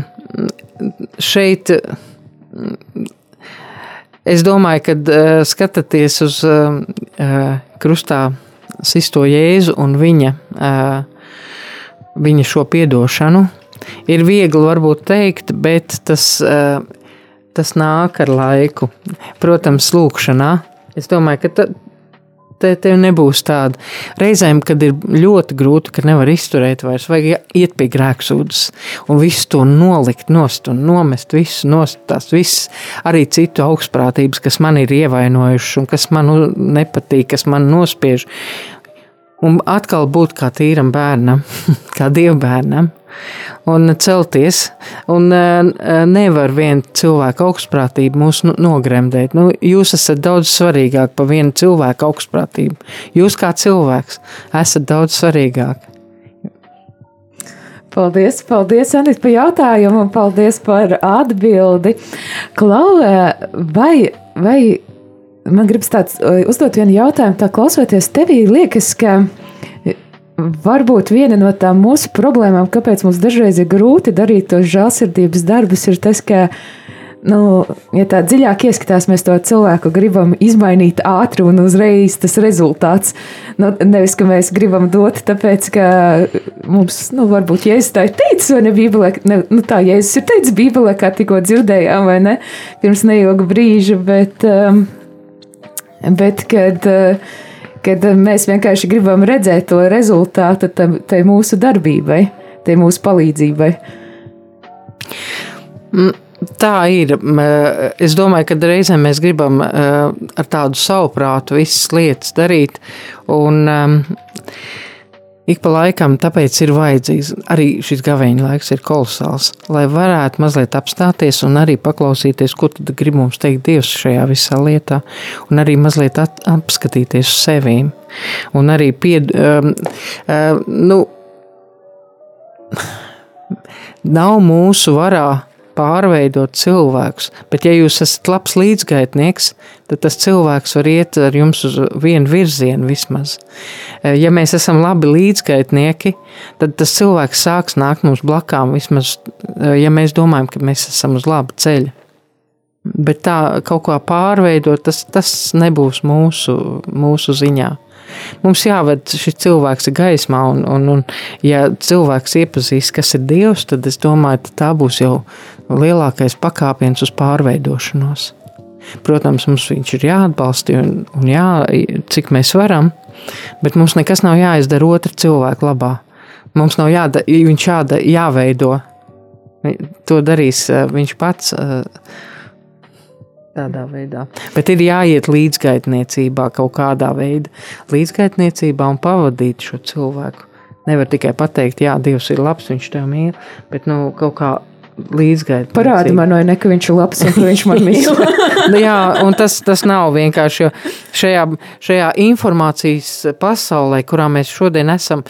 šeit es domāju, kad uh, skatāties uz uh, krustā sisto Jēzu un viņa, uh, viņa šo piedošanu, ir viegli varbūt teikt, bet tas, uh, tas nāk ar laiku. Protams, lūkšanā. Es domāju, ka ta, te, tev nebūs tāda. Reizēm, kad ir ļoti grūti, ka nevar izturēt vairs, vajag iet pie grēksūdzes un visu to nolikt nost un nomest visu nost, tās visas arī citu augstprātības, kas man ir ievainojušas un kas man nepatīk, kas man nospiež. Un atkal būt kā tīram bērnam, *laughs* kā dievbērnam un celties. Un e, nevar viena cilvēka augstprātība mūs nogremdēt. Nu, jūs esat daudz svarīgāk par vienu cilvēku augstprātību. Jūs kā cilvēks esat daudz svarīgāk. Paldies, paldies, Anita, par jautājumu un paldies par atbildi. Klau, e, vai, vai man gribas tāds uzdot vienu jautājumu, tā klausoties tevī, liekas, ka Varbūt viena no tām mūsu problēmām, kāpēc mums dažreiz ir grūti darīt tos žēlsirdības darbus, ir tas, ka, nu, ja tā dziļāk ieskatās, mēs to cilvēku gribam izmainīt ātri un uzreiz tas rezultāts. Nu, nevis, ka mēs gribam dot, tāpēc, ka mums, nu, varbūt Jēzus tā ir teicis, vai ne Bībelē, ne, nu, tā Jēzus ir teicis Bībelē, kā tikko dzirdējām, vai ne, pirms neilga brīža, bet, um, bet kad. Uh, kad mēs vienkārši gribam redzēt to rezultātu tai mūsu darbībai, tai mūsu palīdzībai. Mm, tā ir. Es domāju, ka reizēm mēs gribam ar tādu savu prātu visas lietas darīt. Un, ik pa laikam, tāpēc ir vajadzīgs arī šis gaveņa laiks, ir kolosāls, lai varētu mazliet apstāties un arī paklausīties, ko tad grib mums teikt Dievs šajā visā lietā, un arī mazliet at, apskatīties uz sevīm, un arī pied, um, um, nu, *sighs* nav mūsu varā pārveidot cilvēkus. Bet, ja jūs esat labs līdzgaitnieks, tad tas cilvēks var iet ar jums uz vienu virzienu vismaz. Eh, ja mēs esam labi līdzgaitnieki, tad tas cilvēks sāks nākt mums blakām vismaz, eh, ja mēs domājam, ka mēs esam uz laba ceļa. Bet tā kaut kā pārveidot, tas, tas nebūs mūsu, mūsu ziņā. Mums jāved šis cilvēks gaismā, un, un, un ja cilvēks iepazīst, kas ir Dievs, tad es domāju, ka tā būs jau lielākais pakāpiens uz pārveidošanos. Protams, mums viņš ir jāatbalsta un, un jā, cik mēs varam, bet mums nekas nav jāizdara otra cilvēka labā. Mums nav jāda, viņš jāda, jāveido. To darīs eh, viņš pats eh, tādā veidā. Bet ir jāiet līdzgaitniecībā kaut kādā veidā, līdzgaitniecībā un pavadīt šo cilvēku. Nevar tikai pateikt, jā, Dievs ir labs, viņš tev mīl, bet nu, kaut kā līdzgaitniecība. Parādi man, vai ne, ka viņš ir labs un ka viņš man mīl. *laughs* Nu jā, un tas, tas nav vienkārši, jo šajā, šajā informācijas pasaulē, kurā mēs šodien esam,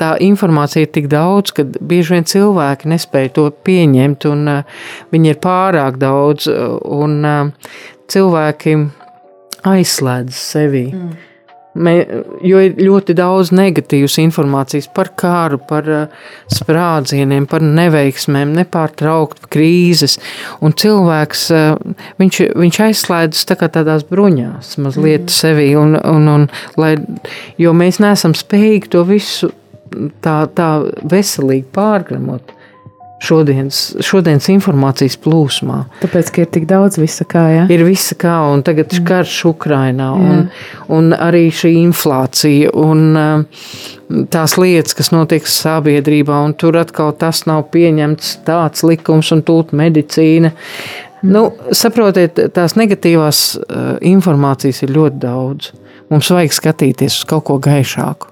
tā informācija ir tik daudz, ka bieži vien cilvēki nespēja to pieņemt, un uh, viņi ir pārāk daudz, un uh, cilvēki aizslēdz sevi. Mm Mē, jo ir ļoti daudz negatīvas informācijas par kāru, par uh, sprādzieniem, par neveiksmēm, nepārtraukt krīzes. Un cilvēks uh, viņš, viņš aizslēdzas tā tādās bruņās, mazliet mm. sevi, un, un, un, lai, jo mēs neesam spējīgi to visu tā, tā veselīgi pārgramot šodienas, šodienas informācijas plūsmā. Tāpēc, ka ir tik daudz visa kā, ja? Ir visa kā, un tagad ir mm. karš Ukrainā, un, un arī šī inflācija, un uh, tās lietas, kas notiek sabiedrībā, un tur atkal tas nav pieņemts tāds likums un tūt medicīna. Nu, saprotiet, tās negatīvās uh, informācijas ir ļoti daudz. Mums vajag skatīties uz kaut ko gaišāku.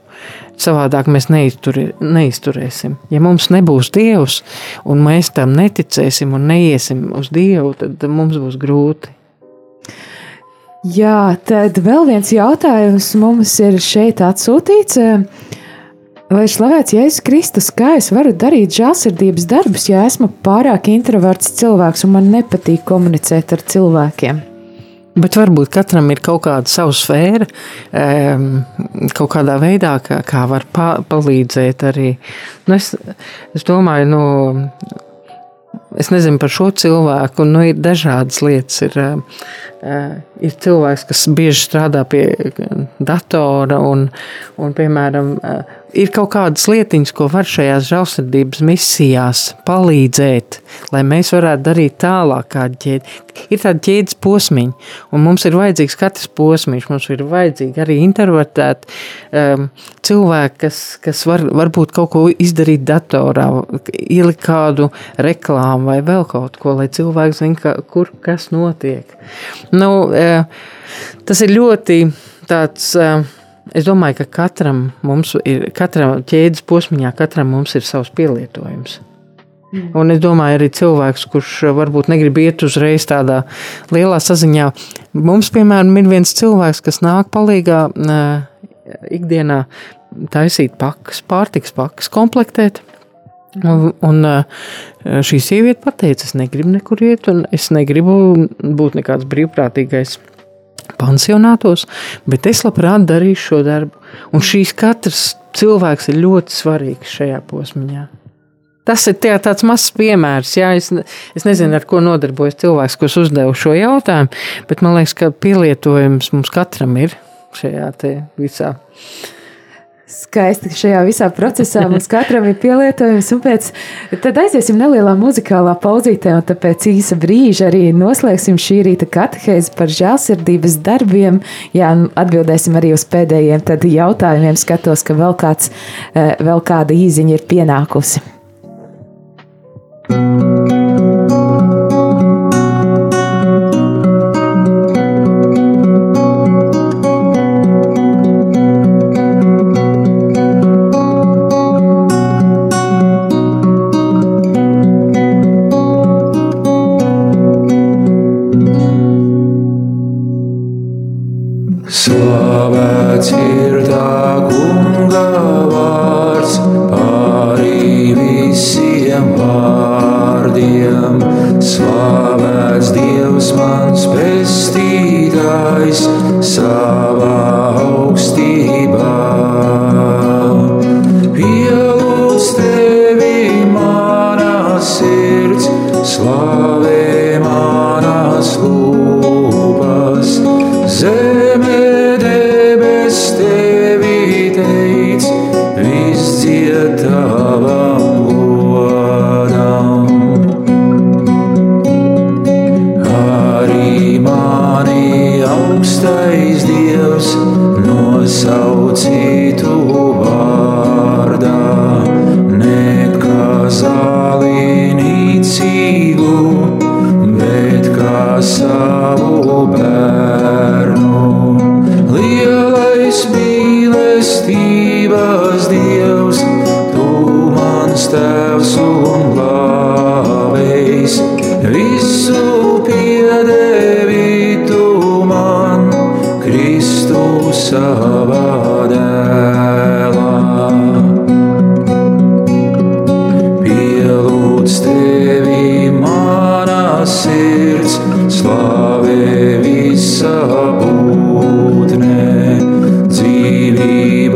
Savādāk mēs neizturē, neizturēsim. Ja mums nebūs Dievs, un mēs tam neticēsim un neiesim uz Dievu, tad mums būs grūti. Jā, tad vēl viens jautājums mums ir šeit atsūtīts. Lai slavēts Jēzus Kristus, kā es varu darīt žēlsirdības darbus, ja esmu pārāk introverts cilvēks un man nepatīk komunicēt ar cilvēkiem? Bet varbūt katram ir kaut kāda sava sfēra, kaut kādā veidā, kā, kā var pa, palīdzēt arī. Nu es, es domāju, nu, es nezinu par šo cilvēku, un nu, ir dažādas lietas. Ir, ir cilvēks, kas bieži strādā pie datora, un, un piemēram, ir kaut kādas lietiņas, ko var šajās žēlsirdības misijās palīdzēt, lai mēs varētu darīt tālāk. Ir tāda ķēdes posmiņa, un mums ir vajadzīgs katrs posmiņš. Mums ir vajadzīgi arī interpretēt um, cilvēki, kas, kas var, varbūt kaut ko izdarīt datorā, ielikt kādu reklāmu vai vēl kaut ko, lai cilvēks zinātu, kur kas notiek. Nu, uh, tas ir ļoti tāds. Uh, Es domāju, ka katram mums ir, katram ķēdes posmiņā, katram mums ir savs pielietojums. Mm. Un es domāju, arī cilvēks, kurš varbūt negrib iet uzreiz tādā lielā saziņā. Mums, piemēram, ir viens cilvēks, kas nāk palīdzīgā ikdienā taisīt pakas, pārtiks pakas, komplektēt. Un, un šī sieviete pateica, es negribu nekur iet, un es negribu būt nekāds brīvprātīgais pansionātos, bet es labprāt darīšu šo darbu. Un šīs katrs cilvēks ir ļoti svarīgs šajā posmā. Tas ir tā, tāds mazs piemērs. Jā, es, es nezinu, ar ko nodarbojas cilvēks, kas uzdeva šo jautājumu, bet man liekas, ka pielietojums mums katram ir šajā visā. Skaisti šajā visā procesā mums katram ir pielietojums. Pēc, tad aiziesim nelielā muzikālā pauzītē, un pēc īsa brīža arī noslēgsim šī rīta katehēzi par žēlsirdības darbiem. Jā, atbildēsim arī uz pēdējiem jautājumiem. Skatos, ka vēl, kāds, eh, vēl kāda īziņa ir pienākusi. thank you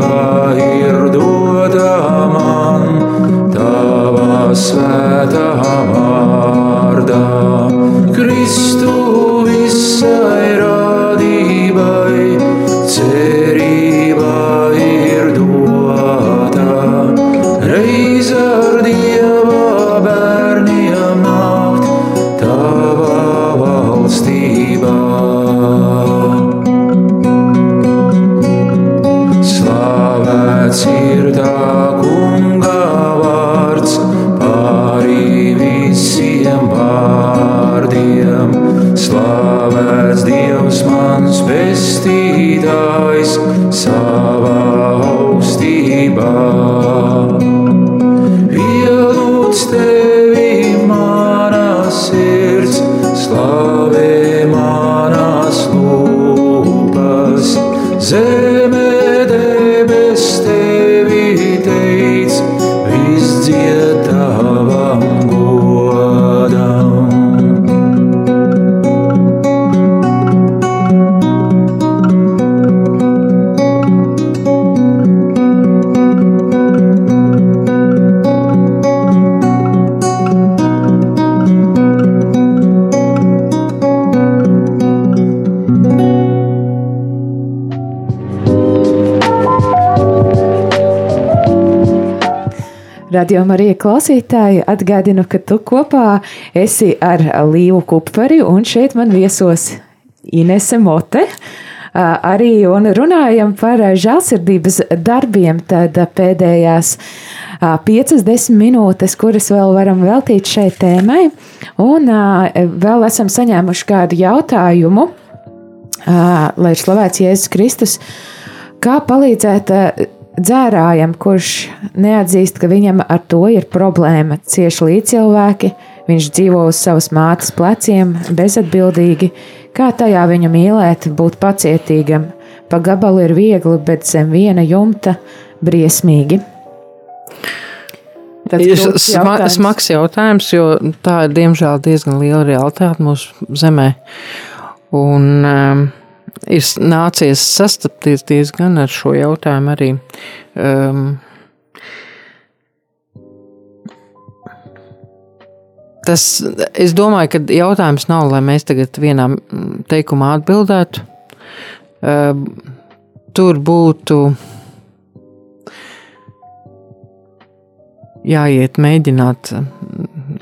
I. Radio Marija klausītāji, atgādinu, ka tu kopā esi ar Līvu Kupferi un šeit man viesos Inese Mote. Arī un runājam par žēlsirdības darbiem, tad pēdējās 50 minūtes, kuras vēl varam veltīt šai tēmai. Un vēl esam saņēmuši kādu jautājumu, lai ir slavēts Jēzus Kristus, kā palīdzēt dzērājam, kurš neatzīst, ka viņam ar to ir problēma, cieši līdzcilvēki, viņš dzīvo uz savas mātes pleciem, bezatbildīgi, kā tajā viņu mīlēt, būt pacietīgam. Pa gabalu ir viegli, bet zem viena jumta briesmīgi. Ir sma smags jautājums, jo tā ir diemžēl diezgan liela realitāte mūsu zemē. Un, um, ir nācies sastapties diezgan ar šo jautājumu arī. Um, Tas, es domāju, ka jautājums nav, lai mēs tagad vienā teikumā atbildētu. Uh, tur būtu jāiet, mēģināt,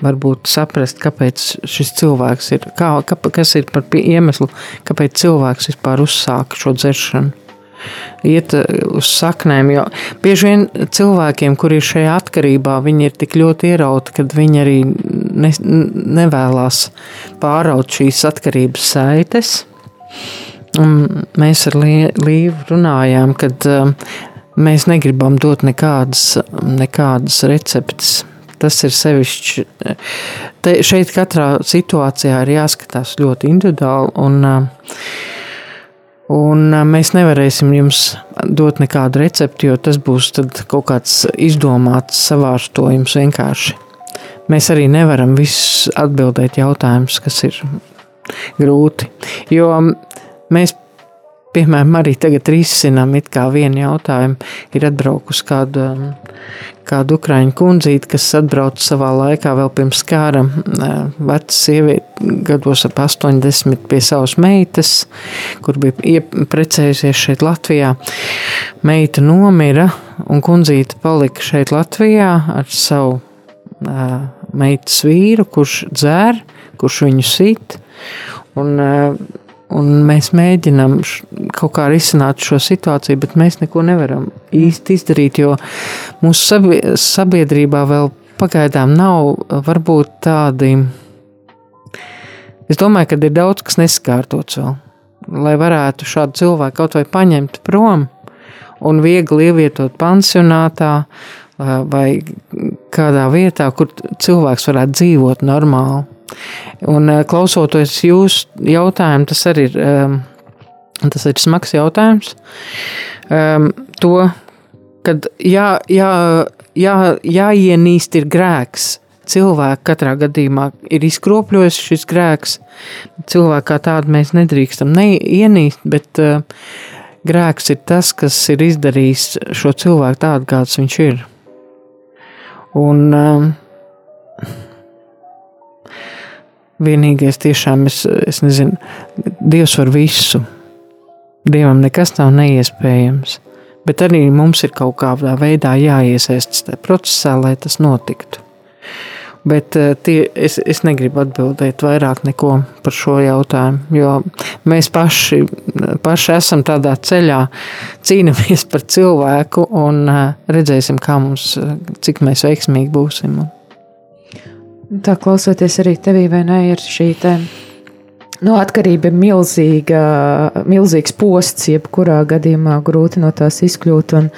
varbūt saprast, kāpēc šis cilvēks ir, kā, kas ir par iemeslu, kāpēc cilvēks vispār uzsāka šo dzeršanu. Iet uh, uz saknēm, jo bieži vien cilvēkiem, kuri ir šajā atkarībā, viņi ir tik ļoti ierauti, ka viņi arī ne, nevēlas pāraut šīs atkarības saites. Un mēs ar Līvu runājām, kad uh, mēs negribam dot nekādas, nekādas receptes. Tas ir sevišķi. Te, šeit katrā situācijā ir jāskatās ļoti individuāli, un, un mēs nevarēsim jums dot nekādu recepti, jo tas būs kaut kāds izdomāts savārstojums vienkārši. Mēs arī nevaram visus atbildēt jautājumus, kas ir grūti, jo mēs piemēram, arī tagad risinām it kā vienu jautājumu. Ir atbraukusi kāda, kāda ukraiņu kundzīte, kas atbrauca savā laikā vēl pirms kāra veca sieviete, gados ap 80 pie savas meitas, kur bija precējusies šeit Latvijā. Meita nomira un kundzīte palika šeit Latvijā ar savu meitas vīru, kurš dzēr, kurš viņu sit. Un, Un mēs mēģinām kaut kā risināt šo situāciju, bet mēs neko nevaram īsti izdarīt, jo mūsu sabiedrībā vēl pagaidām nav varbūt tādi. Es domāju, ka ir daudz kas neskārtots vēl, lai varētu šādu cilvēku kaut vai paņemt prom un viegli ievietot pansionātā vai kādā vietā, kur cilvēks varētu dzīvot normāli. Un eh, klausoties jūsu jautājumu, tas arī ir, ehm, tas ir smags jautājums. Ehm, to, kad jā, jā, jā, jāienīst ir grēks. Cilvēku katrā gadījumā ir izkropļojis šis grēks. Cilvēku kā tādu mēs nedrīkstam neienīst, bet uh, grēks ir tas, kas ir izdarījis šo cilvēku tādu, kāds viņš ir. Un, uh, Vienīgais tiešām es, es nezinu, Dievs var visu. Dievam nekas nav neiespējams. Bet arī mums ir kaut kādā veidā jāiesaistas tajā procesā, lai tas notiktu. Bet eh, tie, es, es negribu atbildēt vairāk par šo jautājumu, jo mēs paši, paši esam tādā ceļā, cīnāmies par cilvēku un eh, redzēsim, kā mums, cik mēs veiksmīgi būsim. Tā klausoties arī tevī, vai ne, ir šī te, nu, atkarība ir milzīga, milzīgs posts, jebkurā gadījumā grūti no tās izkļūt. Un,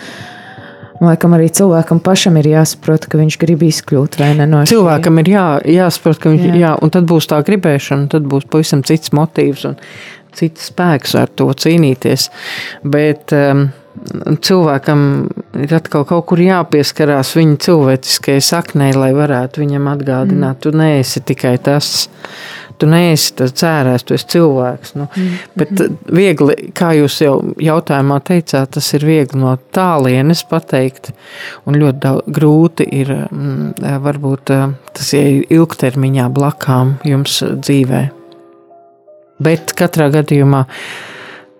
Laikam arī cilvēkam pašam ir jāsaprot, ka viņš grib izkļūt ne, no šī. Cilvēkam ir jā, jāsaprot, ka viņš jā. jā, un tad būs tā gribēšana, tad būs pavisam cits motīvs un cits spēks ar to cīnīties. Bet, um, cilvēkam ir atkal kaut kur jāpieskarās viņa cilvēciskajai saknei, lai varētu viņam atgādināt, mm. tu neesi tikai tas. Tu neesi tas cērēs, tu esi cilvēks. Nu, mm. Bet viegli, kā jūs jau jautājumā teicāt, tas ir viegli no tālienes pateikt. Un ļoti daudz, grūti ir mm, varbūt tas ir ilgtermiņā blakām jums dzīvē. Bet katrā gadījumā uh,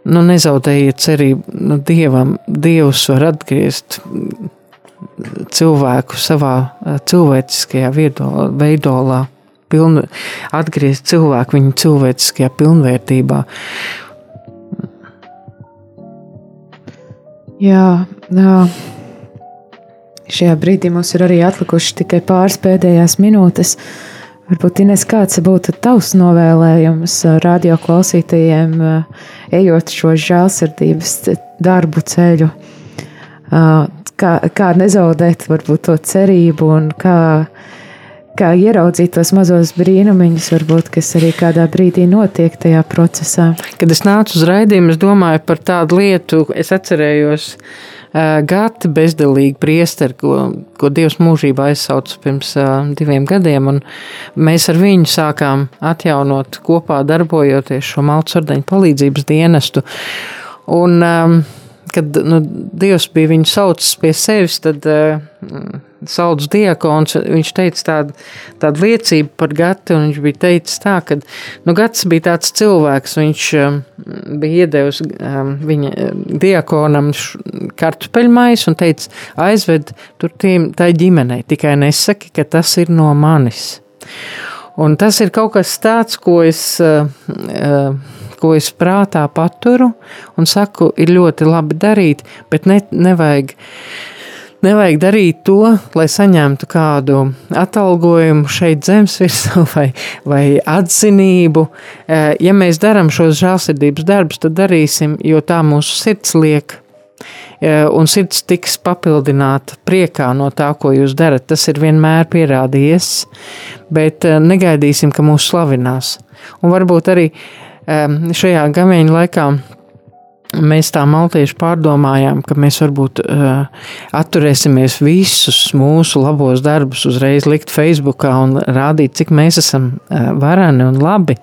nu, nezaudējiet cerību nu, dievam. Dievs var atgriezt cilvēku savā uh, cilvēciskajā viedo, veidolā, piln, atgriezt cilvēku viņa cilvēciskajā pilnvērtībā. Jā, jā. Šajā brīdī mums ir arī atlikuši tikai pāris pēdējās minūtes. Varbūt Ines, kāds būtu tavs novēlējums radio klausītājiem, ejot šo žēlsirdības darbu ceļu? Kā, kā nezaudēt varbūt to cerību un kā, kā ieraudzīt tos mazos brīnumiņus, varbūt, kas arī kādā brīdī notiek tajā procesā? Kad es nācu uz raidījumu, es domāju par tādu lietu, es atcerējos, uh, Gati bezdelīgi priesteri, ko, ko Dievs mūžībā aizsauca pirms uh, diviem gadiem, mēs ar viņu sākām atjaunot kopā darbojoties šo malcurdeņu palīdzības dienestu. Un, um, kad nu, Dievs bija viņu saucis pie sevis, tad Sauds Diakons, viņš teica tādu, tādu liecību par Gati, un viņš bija teicis tā, ka, nu, Gats bija tāds cilvēks, viņš um, bija iedevis um, viņa diakonam kartupeļmais un teica, aizved tur tiem, tai ģimenei, tikai nesaki, ka tas ir no manis. Un tas ir kaut kas tāds, ko es, ko es prātā paturu un saku, ir ļoti labi darīt, bet ne, nevajag Nevajag darīt to, lai saņemtu kādu atalgojumu šeit zemes virsū *laughs* vai, vai atzinību. Eh, ja mēs darām šos žēlsirdības darbus, tad darīsim, jo tā mūsu sirds liek. Eh, un sirds tiks papildināta priekā no tā, ko jūs darat. Tas ir vienmēr pierādījies, bet eh, negaidīsim, ka mūs slavinās. Un varbūt arī šajā gameņa laikā mēs tā maltieši pārdomājām, ka mēs varbūt uh, atturēsimies visus mūsu labos darbus uzreiz likt Facebookā un rādīt, cik mēs esam uh, varani un labi,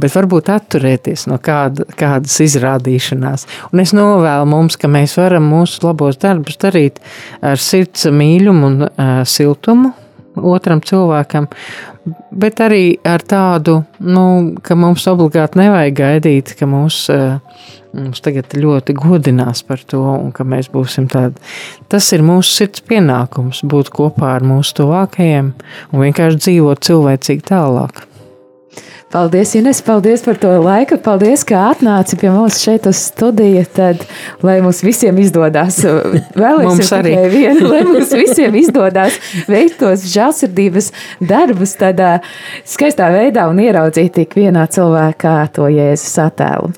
bet varbūt atturēties no kāda, kādas izrādīšanās. Un es novēlu mums, ka mēs varam mūsu labos darbus darīt ar sirds mīļumu un uh, siltumu otram cilvēkam, bet arī ar tādu, nu, ka mums obligāti nevajag gaidīt, ka mūs uh, mums tagad ļoti godinās par to, un ka mēs būsim tādi. Tas ir mūsu sirds pienākums būt kopā ar mūsu tuvākajiem un vienkārši dzīvot cilvēcīgi tālāk. Paldies, Ines, paldies par to laiku. Paldies, ka atnāci pie mums šeit uz studiju. Tad, lai mums visiem izdodas, vēlēsim arī vienu, lai mums visiem izdodas veikt tos žēlsirdības darbus tādā skaistā veidā un ieraudzīt tik vienā cilvēkā to Jēzus attēlu.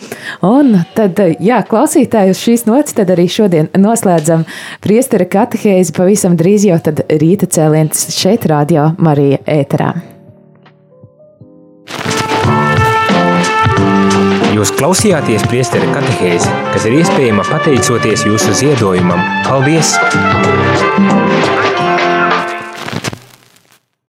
Un tad, jā, klausītāji uz šīs nots, tad arī šodien noslēdzam priestera katehēzi pavisam drīz jau tad rīta cēliens šeit radio Marija ēterā. Jūs klausījāties priesteru katehēzi, kas ir iespējama pateicoties jūsu ziedojumam. Paldies!